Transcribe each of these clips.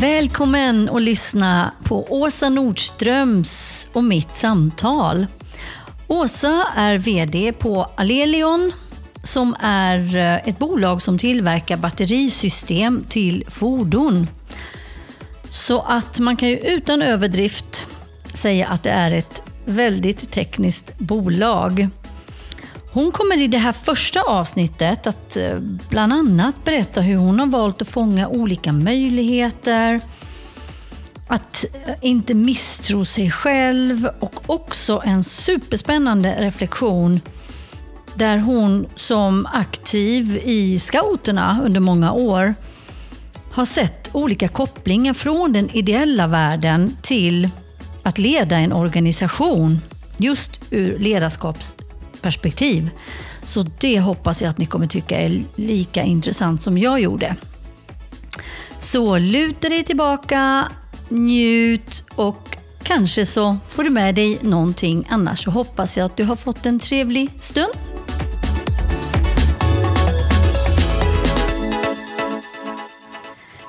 Välkommen att lyssna på Åsa Nordströms och mitt samtal. Åsa är VD på Alelion som är eh, ett bolag som tillverkar batterisystem till fordon. Så att man kan ju utan överdrift säga att det är ett väldigt tekniskt bolag. Hon kommer i det här första avsnittet att eh, bland annat berätta hur hon har valt att fånga olika möjligheter, att eh, inte misstro sig själv och också en superspännande reflektion där hon som aktiv i scouterna under många år har sett olika kopplingar från den ideella världen till att leda en organisation just ur perspektiv. Så det hoppas jag att ni kommer tycka är lika intressant som jag gjorde. Så luta dig tillbaka, njut och kanske så får du med dig någonting. Annars så hoppas jag att du har fått en trevlig stund.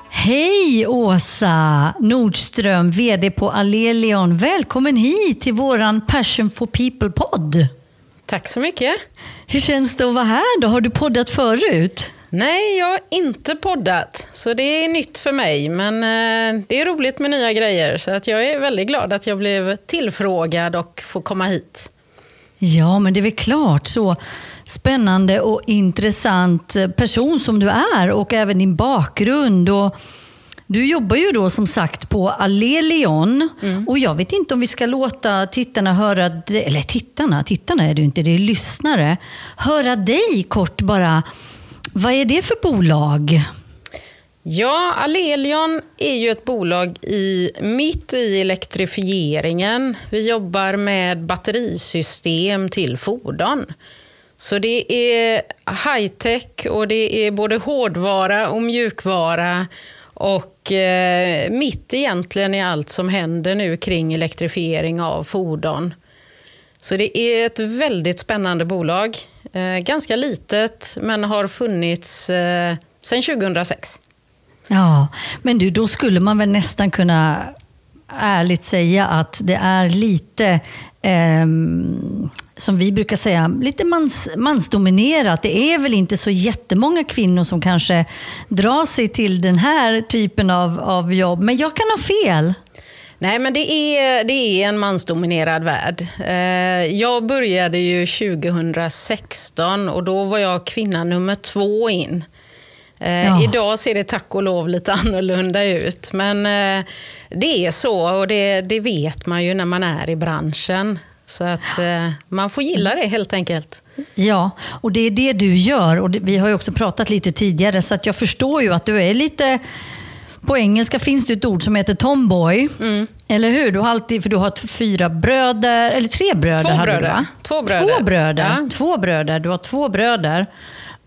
Hej Åsa Nordström, VD på Alelion. Välkommen hit till våran Passion for People-podd. Tack så mycket. Hur känns det att vara här då? Har du poddat förut? Nej, jag har inte poddat, så det är nytt för mig. Men eh, det är roligt med nya grejer, så att jag är väldigt glad att jag blev tillfrågad och får komma hit. Ja, men det är väl klart. Så spännande och intressant person som du är och även din bakgrund. Och du jobbar ju då som sagt på Alelion mm. och jag vet inte om vi ska låta tittarna höra, eller tittarna, tittarna är det inte, det är lyssnare, höra dig kort bara. Vad är det för bolag? Ja, Alelion är ju ett bolag i, mitt i elektrifieringen. Vi jobbar med batterisystem till fordon. Så det är high-tech och det är både hårdvara och mjukvara och eh, mitt egentligen i allt som händer nu kring elektrifiering av fordon. Så det är ett väldigt spännande bolag. Eh, ganska litet, men har funnits eh, sedan 2006. Ja, men du, då skulle man väl nästan kunna ärligt säga att det är lite eh, som vi brukar säga, lite mans, mansdominerat. Det är väl inte så jättemånga kvinnor som kanske drar sig till den här typen av, av jobb. Men jag kan ha fel. Nej, men det är, det är en mansdominerad värld. Eh, jag började ju 2016 och då var jag kvinna nummer två in. Eh, ja. Idag ser det tack och lov lite annorlunda ut. Men eh, det är så och det, det vet man ju när man är i branschen. Så att eh, man får gilla det helt enkelt. Ja, och det är det du gör. Och det, vi har ju också pratat lite tidigare, så att jag förstår ju att du är lite... På engelska finns det ett ord som heter tomboy. Mm. Eller hur? Du har alltid, för du har två bröder, eller tre bröder. Två bröder. Du, två bröder. Två bröder. Ja. Två bröder. Du har två bröder.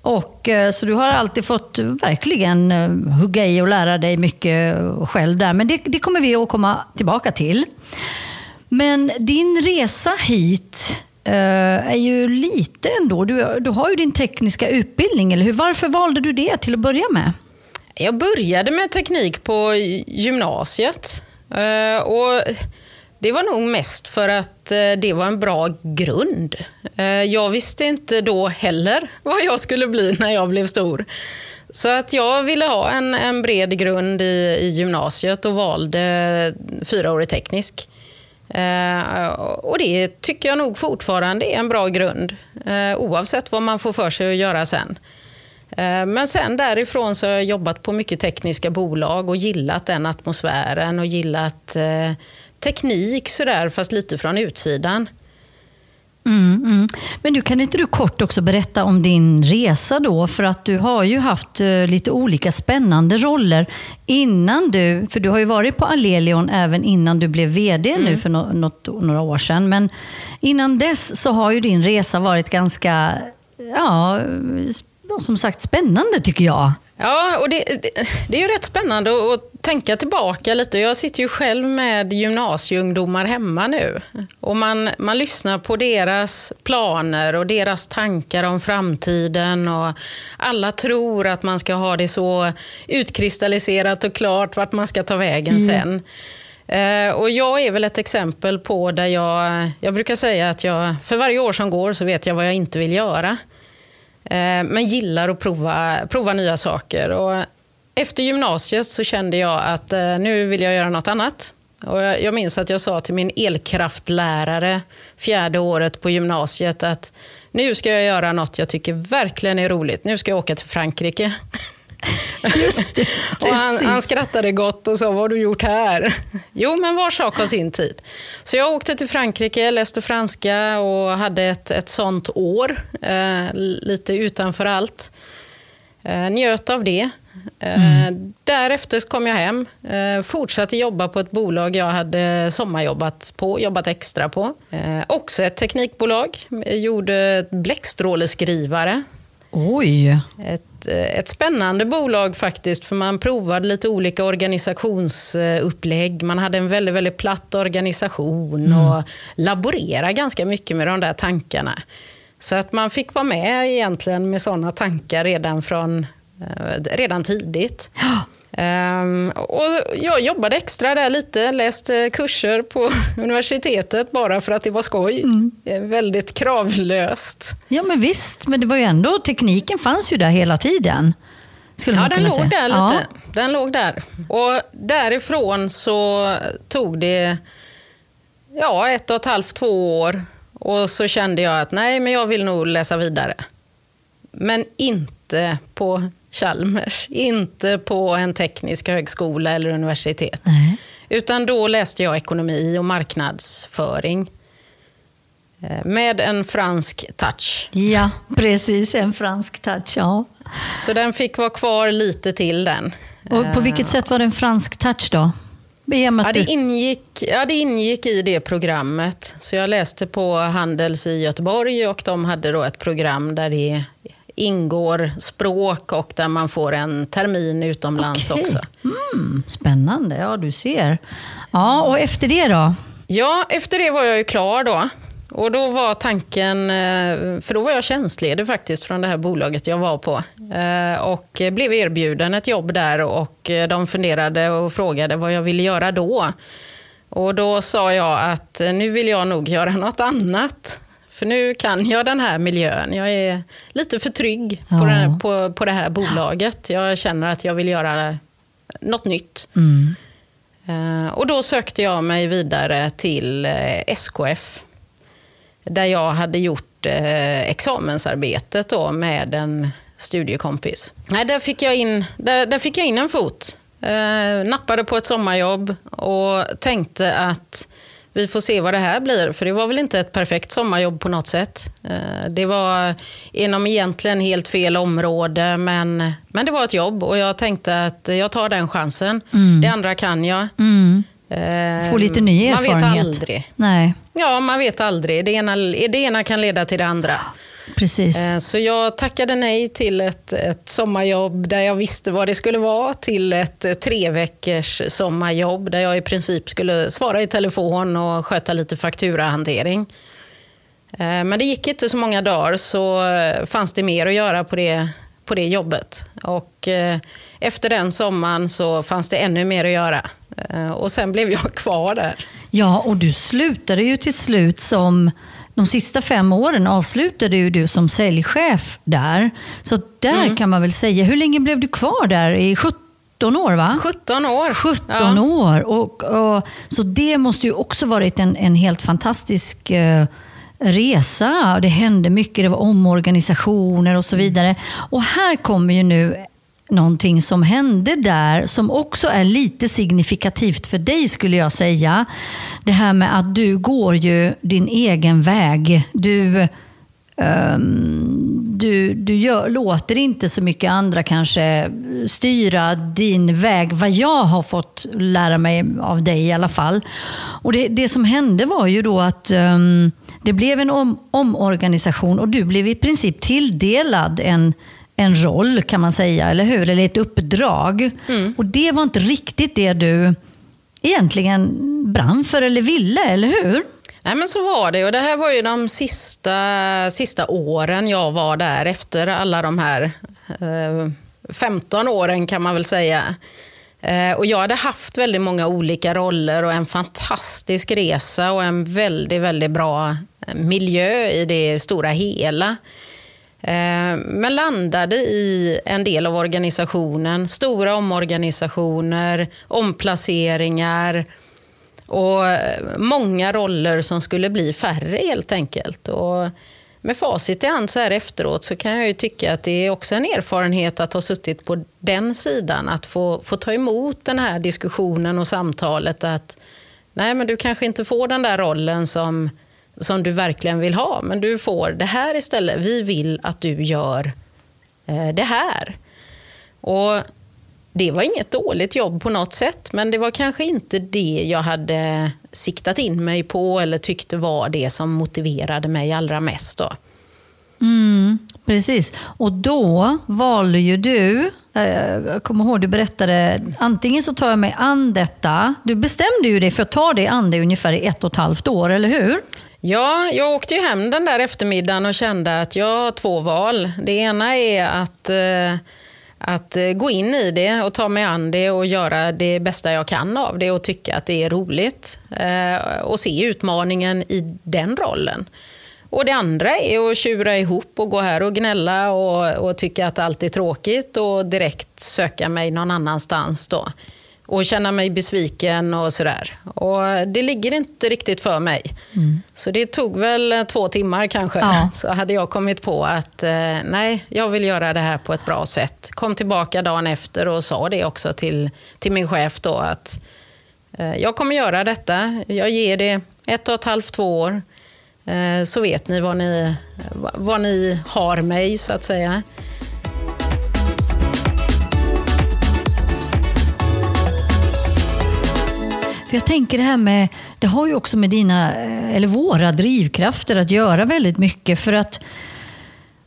Och, eh, så du har alltid fått eh, verkligen eh, hugga i och lära dig mycket själv där. Men det, det kommer vi att komma tillbaka till. Men din resa hit är ju lite ändå. Du, du har ju din tekniska utbildning, eller hur? Varför valde du det till att börja med? Jag började med teknik på gymnasiet. Och det var nog mest för att eh, det var en bra grund. Eh, jag visste inte då heller vad jag skulle bli när jag blev stor. Så att jag ville ha en, en bred grund i, i gymnasiet och valde fyraårig teknisk. Eh, och det tycker jag nog fortfarande är en bra grund, eh, oavsett vad man får för sig att göra sen. Eh, men sen därifrån så har jag jobbat på mycket tekniska bolag och gillat den atmosfären och gillat eh, teknik sådär, fast lite från utsidan. Mm, mm. Men du, kan inte du kort också berätta om din resa då? För att du har ju haft uh, lite olika spännande roller innan du, för du har ju varit på Alelion även innan du blev VD mm. nu för no något, några år sedan. Men innan dess så har ju din resa varit ganska ja, som sagt spännande tycker jag. Ja, och det, det, det är ju rätt spännande att tänka tillbaka lite. Jag sitter ju själv med gymnasieungdomar hemma nu. Och man, man lyssnar på deras planer och deras tankar om framtiden. Och alla tror att man ska ha det så utkristalliserat och klart vart man ska ta vägen mm. sen. Eh, och jag är väl ett exempel på där jag, jag brukar säga att jag, för varje år som går så vet jag vad jag inte vill göra. Eh, men gillar att prova, prova nya saker. Och efter gymnasiet så kände jag att eh, nu vill jag göra något annat. Och jag minns att jag sa till min elkraftlärare fjärde året på gymnasiet att nu ska jag göra något jag tycker verkligen är roligt. Nu ska jag åka till Frankrike. Det, och han, han, skrattade gott och sa, vad har du gjort här? Jo, men var sak har sin tid. Så jag åkte till Frankrike, läste franska och hade ett, ett sånt år, eh, lite utanför allt. Eh, njöt av det. Eh, mm. Därefter kom jag hem, eh, fortsatte jobba på ett bolag jag hade sommarjobbat på, jobbat extra på. Eh, också ett teknikbolag, jag gjorde bläckstråleskrivare. Oj! Ett, ett spännande bolag faktiskt, för man provade lite olika organisationsupplägg. Man hade en väldigt, väldigt platt organisation mm. och laborerade ganska mycket med de där tankarna. Så att man fick vara med egentligen med sådana tankar redan, från, redan tidigt. Um, och jag jobbade extra där lite, läste kurser på universitetet bara för att det var skoj. Mm. Väldigt kravlöst. Ja men visst, men det var ju ändå, tekniken fanns ju där hela tiden. Skulle ja, den låg säga. där lite. Ja. Den låg där. Och därifrån så tog det ja, ett och ett halvt, två år och så kände jag att nej, men jag vill nog läsa vidare. Men inte på Chalmers, inte på en teknisk högskola eller universitet. Nej. Utan då läste jag ekonomi och marknadsföring. Eh, med en fransk touch. Ja, precis. En fransk touch, ja. Så den fick vara kvar lite till den. Och på vilket sätt var det en fransk touch då? Ja, det, ingick, ja, det ingick i det programmet. Så jag läste på Handels i Göteborg och de hade då ett program där det ingår språk och där man får en termin utomlands okay. också. Mm, spännande, ja du ser. Ja, och efter det då? Ja, efter det var jag ju klar då. Och då var tanken, eh, för då var jag tjänstledig faktiskt från det här bolaget jag var på. Eh, och blev erbjuden ett jobb där och eh, de funderade och frågade vad jag ville göra då. Och då sa jag att nu vill jag nog göra något annat. För nu kan jag den här miljön. Jag är lite för trygg ja. på, den, på, på det här bolaget. Jag känner att jag vill göra något nytt. Mm. Och då sökte jag mig vidare till SKF där jag hade gjort eh, examensarbetet då med en studiekompis. Nej, där, fick jag in, där, där fick jag in en fot. Eh, nappade på ett sommarjobb och tänkte att vi får se vad det här blir. För det var väl inte ett perfekt sommarjobb på något sätt. Eh, det var inom egentligen helt fel område, men, men det var ett jobb och jag tänkte att jag tar den chansen. Mm. Det andra kan jag. Mm. Få lite ny erfarenhet. Man vet aldrig. Nej. Ja, man vet aldrig. Det ena, det ena kan leda till det andra. Precis. Eh, så jag tackade nej till ett, ett sommarjobb där jag visste vad det skulle vara till ett tre veckors sommarjobb där jag i princip skulle svara i telefon och sköta lite fakturahantering. Eh, men det gick inte så många dagar så fanns det mer att göra på det, på det jobbet. Och eh, efter den sommaren så fanns det ännu mer att göra. Och sen blev jag kvar där. Ja, och du slutade ju till slut som de sista fem åren avslutade ju du som säljchef där. Så där mm. kan man väl säga, hur länge blev du kvar där? I 17 år va? 17 år. 17 ja. år. Och, och, så det måste ju också varit en, en helt fantastisk eh, resa. Det hände mycket, det var omorganisationer och så vidare. Och här kommer ju nu någonting som hände där som också är lite signifikativt för dig skulle jag säga. Det här med att du går ju din egen väg. Du, um, du, du gör, låter inte så mycket andra kanske styra din väg, vad jag har fått lära mig av dig i alla fall. Och det, det som hände var ju då att um, det blev en om, omorganisation och du blev i princip tilldelad en en roll kan man säga, eller hur? Eller ett uppdrag. Mm. Och det var inte riktigt det du egentligen brann för eller ville, eller hur? Nej men så var det och det här var ju de sista, sista åren jag var där efter alla de här eh, 15 åren kan man väl säga. Eh, och jag hade haft väldigt många olika roller och en fantastisk resa och en väldigt, väldigt bra eh, miljö i det stora hela. Eh, men landade i en del av organisationen, stora omorganisationer, omplaceringar och många roller som skulle bli färre helt enkelt. Och med facit i hand så här efteråt så kan jag ju tycka att det är också en erfarenhet att ha suttit på den sidan. Att få, få ta emot den här diskussionen och samtalet att nej men du kanske inte får den där rollen som, som du verkligen vill ha, men du får det här istället. Vi vill att du gör eh, det här. Och det var inget dåligt jobb på något sätt, men det var kanske inte det jag hade siktat in mig på eller tyckte var det som motiverade mig allra mest. Då. Mm, precis. Och då valde ju du, eh, jag kommer ihåg du berättade, antingen så tar jag mig an detta. Du bestämde ju dig för att ta dig an det ungefär i ett och ett halvt år, eller hur? Ja, jag åkte ju hem den där eftermiddagen och kände att jag har två val. Det ena är att eh, att eh, gå in i det och ta mig an det och göra det bästa jag kan av det och tycka att det är roligt. Eh, och se utmaningen i den rollen. Och det andra är att tjura ihop och gå här och gnälla och, och tycka att allt är tråkigt och direkt söka mig någon annanstans då och känna mig besviken och sådär. Och det ligger inte riktigt för mig. Mm. Så det tog väl två timmar kanske. Ja. Så hade jag kommit på att eh, nej, jag vill göra det här på ett bra sätt. Kom tillbaka dagen efter och sa det också till, till min chef då att eh, jag kommer göra detta. Jag ger det ett och ett halvt, två år. Eh, så vet ni vad ni, vad ni har mig så att säga. För jag tänker det här med, det har ju också med dina, eh, eller våra drivkrafter att göra väldigt mycket. För att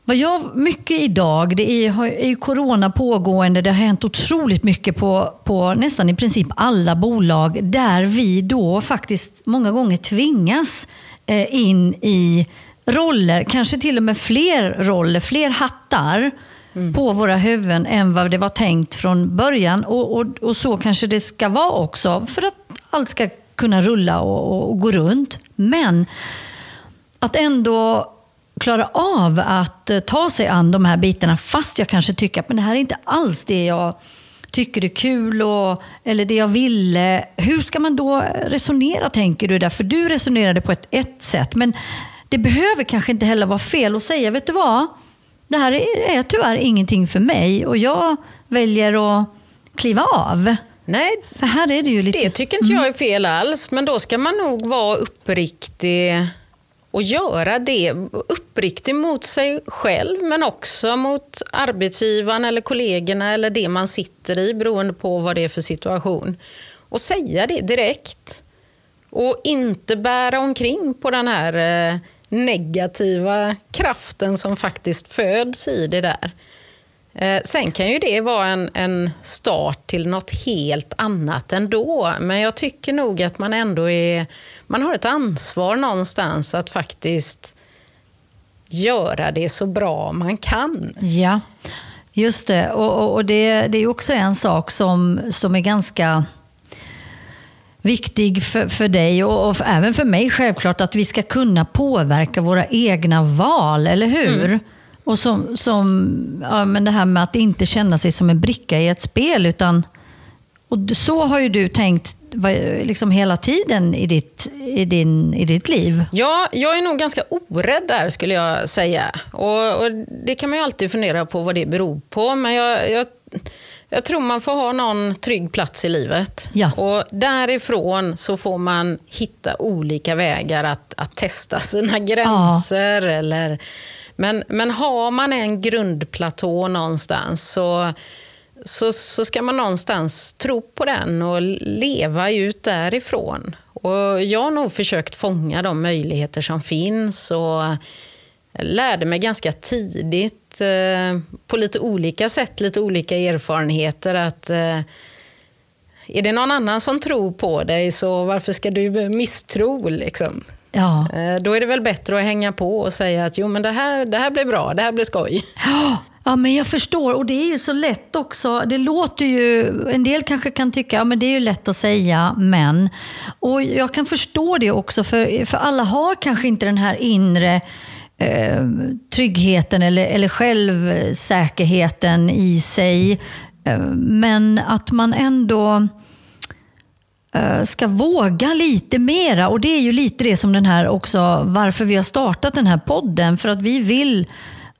vad jag, mycket idag, det är, är ju corona pågående, det har hänt otroligt mycket på, på nästan i princip alla bolag där vi då faktiskt många gånger tvingas eh, in i roller, kanske till och med fler roller, fler hattar mm. på våra huvuden än vad det var tänkt från början. Och, och, och så kanske det ska vara också för att allt ska kunna rulla och, och gå runt. Men att ändå klara av att eh, ta sig an de här bitarna fast jag kanske tycker att men det här är inte alls det jag tycker är kul och, eller det jag ville. Hur ska man då resonera tänker du? Där? För du resonerade på ett, ett sätt. Men det behöver kanske inte heller vara fel att säga, vet du vad? Det här är, är tyvärr ingenting för mig och jag väljer att kliva av. Nej, för här är det ju lite... Det tycker inte jag är mm. fel alls, men då ska man nog vara uppriktig och göra det uppriktig mot sig själv men också mot arbetsgivaren eller kollegorna eller det man sitter i beroende på vad det är för situation. Och säga det direkt. Och inte bära omkring på den här eh, negativa kraften som faktiskt föds i det där. Eh, sen kan ju det vara en, en start till något helt annat ändå. Men jag tycker nog att man ändå är, man har ett ansvar någonstans att faktiskt göra det så bra man kan. Ja, just det. Och, och det, det är också en sak som, som är ganska viktig för, för dig och, och för, även för mig självklart att vi ska kunna påverka våra egna val, eller hur? Mm. Och som, som ja, men det här med att inte känna sig som en bricka i ett spel. utan och Så har ju du tänkt liksom hela tiden i ditt, i, din, i ditt liv. Ja, jag är nog ganska orädd där skulle jag säga. Och, och Det kan man ju alltid fundera på vad det beror på. Men jag, jag, jag tror man får ha någon trygg plats i livet. Ja. Och Därifrån så får man hitta olika vägar att, att testa sina gränser. Ja. eller men, men har man en grundplatå någonstans så, så, så ska man någonstans tro på den och leva ut därifrån. Och jag har nog försökt fånga de möjligheter som finns och lärde mig ganska tidigt eh, på lite olika sätt, lite olika erfarenheter att eh, är det någon annan som tror på dig så varför ska du misstro? Liksom? Ja. Eh, Då är det väl bättre att hänga på och säga att jo, men det, här, det här blir bra, det här blir skoj. Ja, men jag förstår. Och det är ju så lätt också. Det låter ju, en del kanske kan tycka, ja men det är ju lätt att säga, men. Och jag kan förstå det också, för, för alla har kanske inte den här inre eh, tryggheten eller, eller självsäkerheten i sig. Eh, men att man ändå eh, ska våga lite mera. Och det är ju lite det som den här också, varför vi har startat den här podden. För att vi vill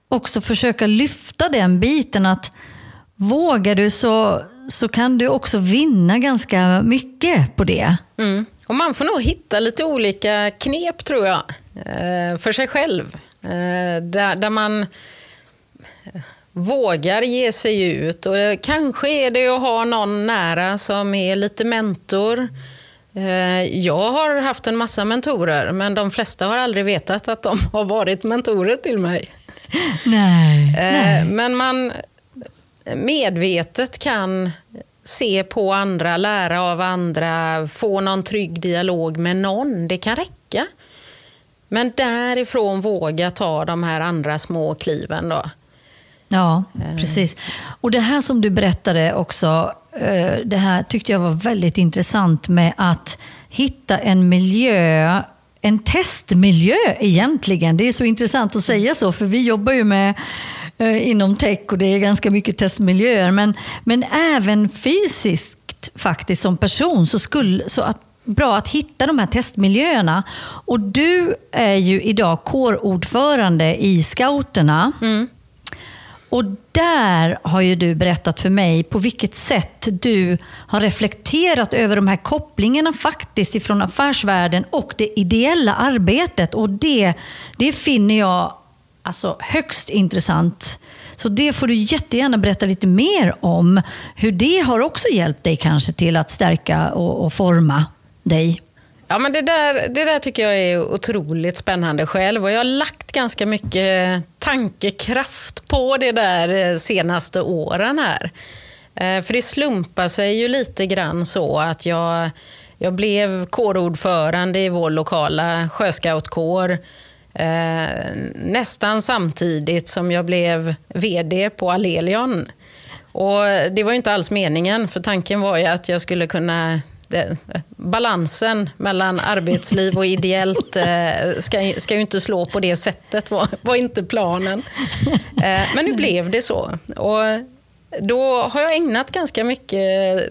också försöka lyfta den biten att vågar du så, så kan du också vinna ganska mycket på det. Mm. Och man får nog hitta lite olika knep tror jag, eh, för sig själv. Eh, Där, där man vågar ge sig ut. Och det, kanske är det att ha någon nära som är lite mentor. Eh, Jag har haft en massa mentorer, men de flesta har aldrig vetat att de har varit mentorer till mig. Nej. Eh, nej. Men man medvetet kan se på andra, lära av andra, få någon trygg dialog med någon. Det kan räcka. Men därifrån våga ta de här andra små kliven. Då. Ja, precis. Och det här som du berättade också, eh, det här tyckte jag var väldigt intressant med att hitta en miljö, en testmiljö egentligen. Det är så intressant att säga så, för vi jobbar ju med eh, inom tech och det är ganska mycket testmiljöer. Men, men även fysiskt faktiskt som person så skulle så att bra att hitta de här testmiljöerna. Och du är ju idag kårordförande i scouterna. Och där har ju du berättat för mig på vilket sätt du har reflekterat över de här kopplingarna faktiskt ifrån affärsvärlden och det ideella arbetet. Och det, det finner jag alltså högst intressant. Så det får du jättegärna berätta lite mer om. Hur det har också hjälpt dig kanske till att stärka och, och forma dig. Ja, men det, där, det där tycker jag är otroligt spännande själv och jag har lagt ganska mycket tankekraft på det där eh, senaste åren här. Eh, för det slumpar sig ju lite grann så att jag, jag blev kårordförande i vår lokala sjöscoutkår eh, nästan samtidigt som jag blev VD på Alelion. Och det var ju inte alls meningen, för tanken var ju att jag skulle kunna det, eh, balansen mellan arbetsliv och ideellt eh, ska, ska ju inte slå på det sättet, var, var inte planen. Eh, men nu blev det så. Och då har jag ägnat ganska mycket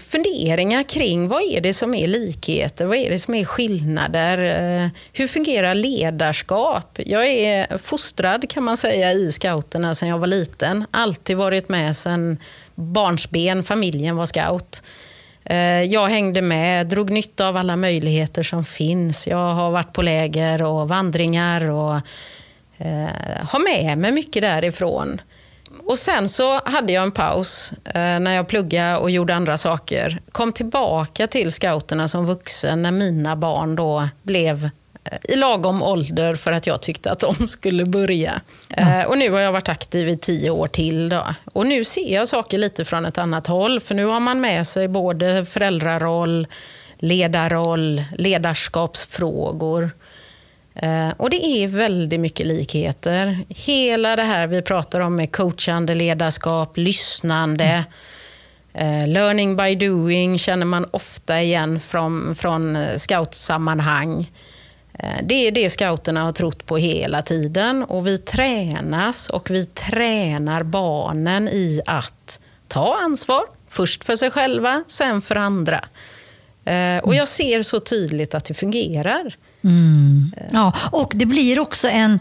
funderingar kring vad är det som är likheter, vad är det som är skillnader, hur fungerar ledarskap? Jag är fostrad kan man säga i scouterna sedan jag var liten, alltid varit med sedan barnsben, familjen var scout. Eh, jag hängde med, drog nytta av alla möjligheter som finns. Jag har varit på läger och vandringar och eh, har med mig mycket därifrån. Och sen så hade jag en paus eh, när jag pluggade och gjorde andra saker. Kom tillbaka till scouterna som vuxen när mina barn då blev i lagom ålder för att jag tyckte att de skulle börja. Eh, och nu har jag varit aktiv i tio år till. Då. Och nu ser jag saker lite från ett annat håll. För nu har man med sig både föräldraroll, ledarroll, ledarskapsfrågor. Eh, Och det är väldigt mycket likheter. Hela det här vi pratar om med coachande ledarskap, lyssnande, eh, learning by doing känner man ofta igen från, från scoutsammanhang. Eh, det är det scouterna har trott på hela tiden och vi tränas och vi tränar barnen i att ta ansvar. Först för sig själva, sen för andra. Eh, och jag ser så tydligt att det fungerar. Mm. Ja, och det blir också en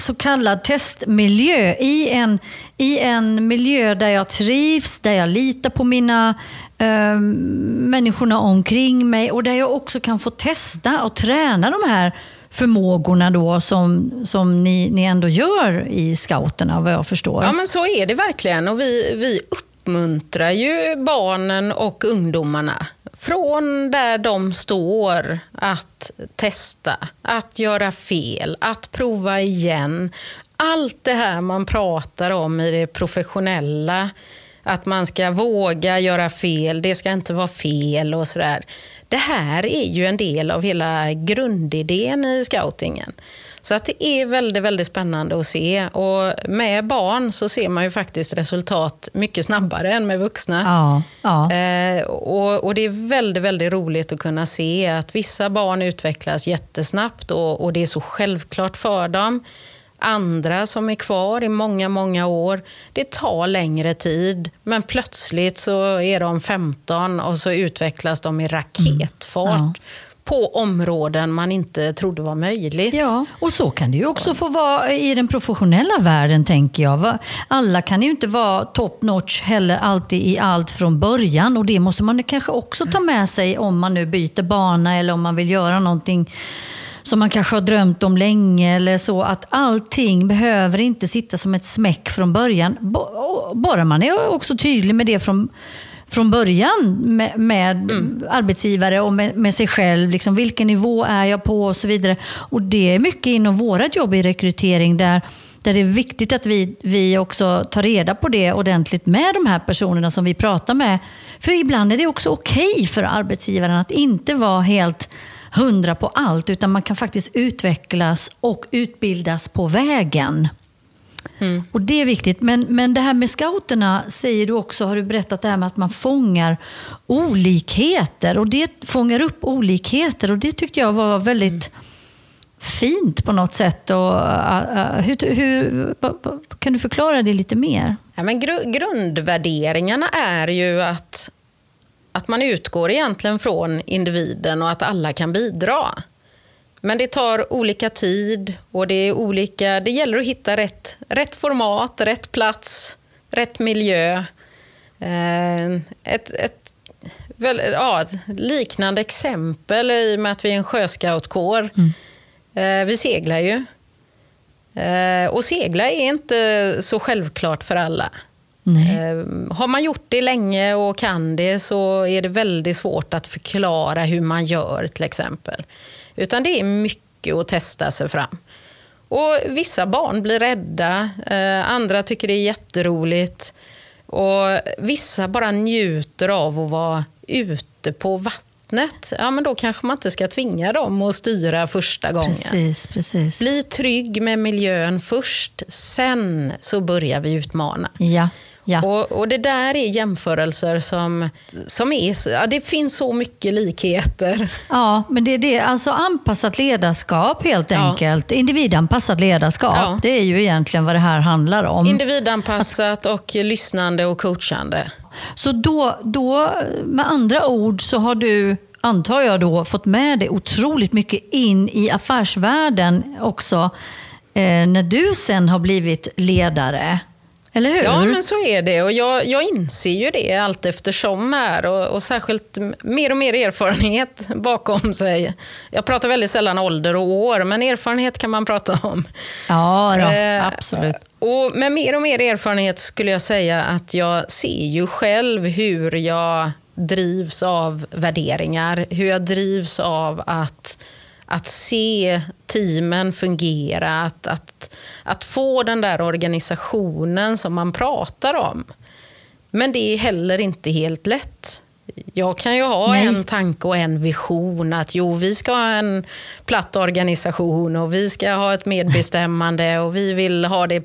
så kallad testmiljö i en, i en miljö där jag trivs, där jag litar på mina eh, människorna omkring mig och där jag också kan få testa och träna de här förmågorna då som, som ni, ni ändå gör i scouterna vad jag förstår. Ja, men så är det verkligen. Och vi, vi uppmuntrar ju barnen och ungdomarna från där de står att testa, att göra fel, att prova igen, allt det här man pratar om i det professionella, att man ska våga göra fel, det ska inte vara fel och sådär. Det här är ju en del av hela grundidén i scoutingen. Så att det är väldigt, väldigt spännande att se. Och med barn så ser man ju faktiskt resultat mycket snabbare än med vuxna. Ja, ja. Eh, och, och, Det är väldigt, väldigt roligt att kunna se att vissa barn utvecklas jättesnabbt och, och det är så självklart för dem. Andra som är kvar i många, många år, det tar längre tid. Men plötsligt så är de 15 och så utvecklas de i raketfart. Mm. Ja på områden man inte trodde var möjligt. Ja, och så kan det ju också få vara i den professionella världen, tänker jag. Alla kan ju inte vara top notch heller alltid i allt från början och det måste man kanske också ta med sig om man nu byter bana eller om man vill göra någonting som man kanske har drömt om länge eller så. Att allting behöver inte sitta som ett smäck från början. Bara man är också tydlig med det från från början med, med mm. arbetsgivare och med, med, sig själv. Liksom, vilken nivå är jag på och så vidare. Och det är mycket inom vårt jobb i rekrytering där, där det är viktigt att vi, vi också tar reda på det ordentligt med de här personerna som vi pratar med. För ibland är det också okej okay för arbetsgivaren att inte vara helt hundra på allt, utan man kan faktiskt utvecklas och utbildas på vägen. Mm. Och Det är viktigt. Men, men det här med scouterna säger du också, har du berättat det här med att man fångar olikheter. Och det fångar upp olikheter och det tyckte jag var väldigt mm. fint på något sätt. Och, uh, hur, hur, kan du förklara det lite mer? Ja, men gru grundvärderingarna är ju att, att man utgår egentligen från individen och att alla kan bidra. Men det tar olika tid och det, är olika, det gäller att hitta rätt, rätt format, rätt plats, rätt miljö. Eh, ett, ett väl, ja, liknande exempel i och med att vi är en sjöscoutkår. Mm. Eh, vi seglar ju. Eh, och segla är inte så självklart för alla. Har man gjort det länge och kan det så är det väldigt svårt att förklara hur man gör till exempel. Utan det är mycket att testa sig fram. Och Vissa barn blir rädda, eh, andra tycker det är jätteroligt. Och Vissa bara njuter av att vara ute på vattnet. Ja, men då kanske man inte ska tvinga dem att styra första gången. Precis, precis. Bli trygg med miljön först, sen så börjar vi utmana. Ja. Ja. Och, och, Det där är jämförelser som, som är... Ja, det finns så mycket likheter. Ja, men det är det. Alltså anpassat ledarskap helt enkelt. Ja. Individanpassat ledarskap. Ja. Det är ju egentligen vad det här handlar om. Individanpassat och lyssnande och coachande. Så då, då, med andra ord, så har du antar jag då fått med dig otroligt mycket in i affärsvärlden också. Eh, när du sen har blivit ledare. Eller hur? Ja, men så är det. Och jag, jag inser ju det allt eftersom här och, och särskilt mer och mer erfarenhet bakom sig. Jag pratar väldigt sällan ålder och år, men erfarenhet kan man prata om. Ja, då, eh, absolut. Och med mer och mer erfarenhet skulle jag säga att jag ser ju själv hur jag drivs av värderingar, hur jag drivs av att att se teamen fungera, att, att, att få den där organisationen som man pratar om. Men det är heller inte helt lätt. Jag kan ju ha Nej. en tanke och en vision att jo, vi ska ha en platt organisation och vi ska ha ett medbestämmande och vi vill ha det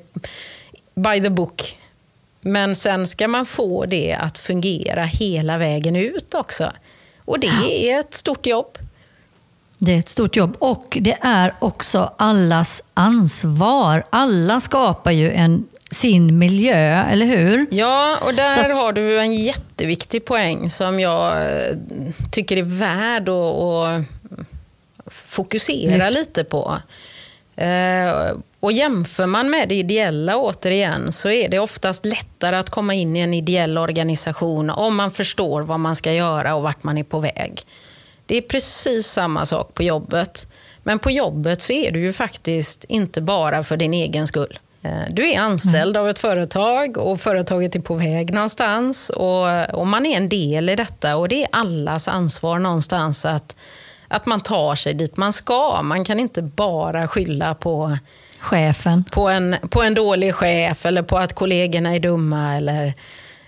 by the book. Men sen ska man få det att fungera hela vägen ut också. Och det är ett stort jobb. Det är ett stort jobb och det är också allas ansvar. Alla skapar ju en, sin miljö, eller hur? Ja, och där Så... har du en jätteviktig poäng som jag eh, tycker är värd att, att fokusera lite på. Eh, och jämför man med det ideella återigen så är det oftast lättare att komma in i en ideell organisation om man förstår vad man ska göra och vart man är på väg. Det är precis samma sak på jobbet. Men på jobbet så är du ju faktiskt inte bara för din egen skull. Eh, du är anställd mm. av ett företag och företaget är på väg någonstans och, och, man är en del i detta och det är allas ansvar någonstans att, att man tar sig dit man ska. Man kan inte bara skylla på chefen. På en, på en dålig chef eller på att kollegorna är dumma. Eller,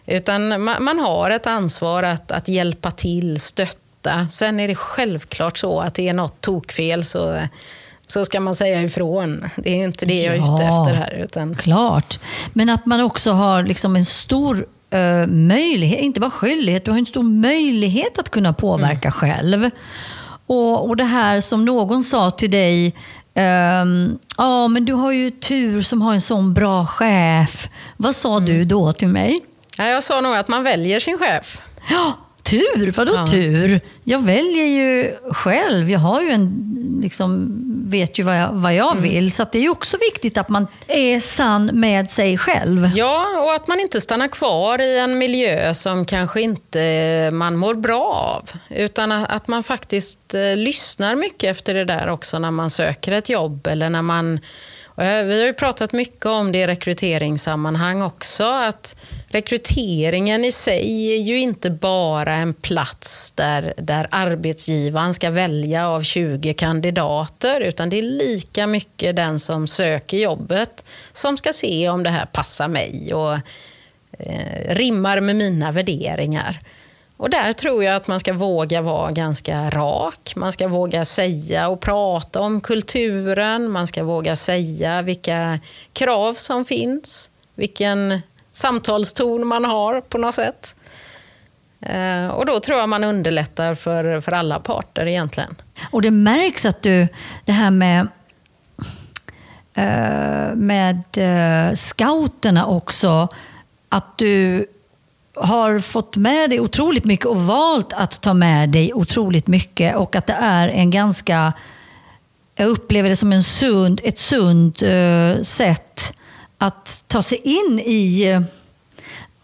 utan man, man har ett ansvar att, att hjälpa till, stötta. Sen är det självklart så att det är något tokfel så, så ska man säga ifrån. Det är inte det jag är ute Ja. efter här. Utan, Klart. Men att man också har liksom en stor eh, möjlighet, inte bara skyldighet, du har en stor möjlighet att kunna påverka själv. Och, och det här som någon sa till dig, ehm, ja men du har ju tur som har en sån bra chef. Vad sa du då till mig? ja, jag sa nog att man väljer sin chef. Ja, tur? Vadå Ja. tur? Jag väljer ju själv. Jag har ju en, liksom, vet ju vad jag, vad jag vill. Så det är ju också viktigt att man är sann med sig själv. Ja, och att man inte stannar kvar i en miljö som kanske inte man mår bra av. Utan att man faktiskt eh, lyssnar mycket efter det där också när man söker ett jobb. Eller när man, vi har ju pratat mycket om det i rekryteringssammanhang också. Att rekryteringen i sig är ju inte bara en plats där, där arbetsgivaren ska välja av 20 kandidater. Utan det är lika mycket den som söker jobbet som ska se om det här passar mig och eh, rimmar med mina värderingar. Och där tror jag att man ska våga vara ganska rak. Man ska våga säga och prata om kulturen. Man ska våga säga vilka krav som finns. Vilken samtalston man har på något sätt. Eh, och då tror jag man underlättar för, för alla parter egentligen. Och det märks att du, det här med, eh, med eh, scouterna också, att du har fått med dig otroligt mycket och valt att ta med dig otroligt mycket och att det är en ganska, jag upplever det som en sund, ett sunt sätt att ta sig in i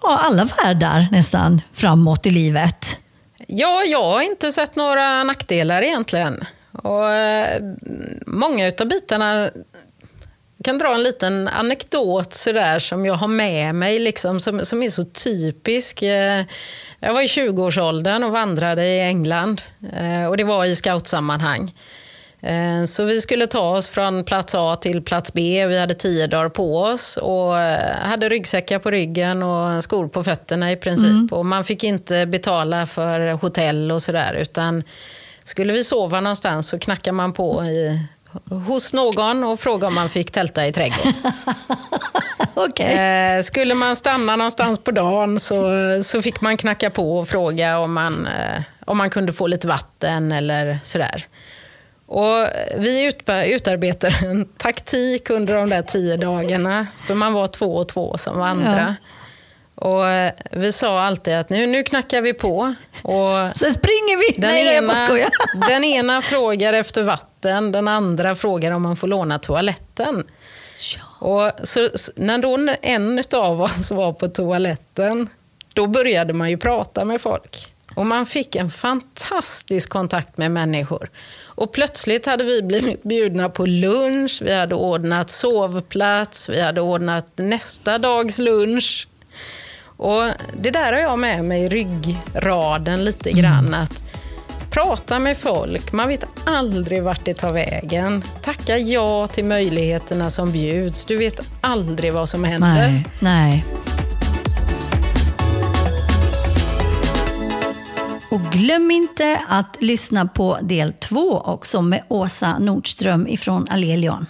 ja, alla världar nästan framåt i livet. Ja, jag har inte sett några nackdelar egentligen. Och, eh, många av bitarna jag kan dra en liten anekdot sådär, som jag har med mig, liksom, som, som är så typisk. Eh, Jag var i 20-årsåldern och vandrade i England. eh, Och det var i scoutsammanhang. Eh, Så vi skulle ta oss från plats A till plats B. Vi hade tio dagar på oss och eh, hade ryggsäckar på ryggen och skor på fötterna i princip. Och man fick inte betala för hotell och sådär utan skulle vi sova någonstans så knackade man på i, hos någon och frågade om man fick tälta i trädgården. Okej. Eh, skulle man stanna någonstans på dagen så, så fick man knacka på och fråga om man, om man kunde få lite vatten eller sådär. Och vi utarbetade en taktik under de där tio dagarna, för man var två och två som vandra. Och eh, vi sa alltid att nu, nu knackar vi på. Och Sen springer vi! den, Nej, jag ena, skojar. den ena frågar efter vatten, den andra frågar om man får låna toaletten. Och så, så, när då en av oss var på toaletten, då började man ju prata med folk. Och man fick en fantastisk kontakt med människor. Och plötsligt hade vi blivit bjudna på lunch, vi hade ordnat sovplats, vi hade ordnat nästa dags lunch. Och det där har jag med mig i ryggraden lite grann. Att prata med folk, man vet aldrig vart det tar vägen. Tacka ja till möjligheterna som bjuds. Du vet aldrig vad som händer. Nej, nej. Och glöm inte att lyssna på del två också med Åsa Nordström ifrån Alelion.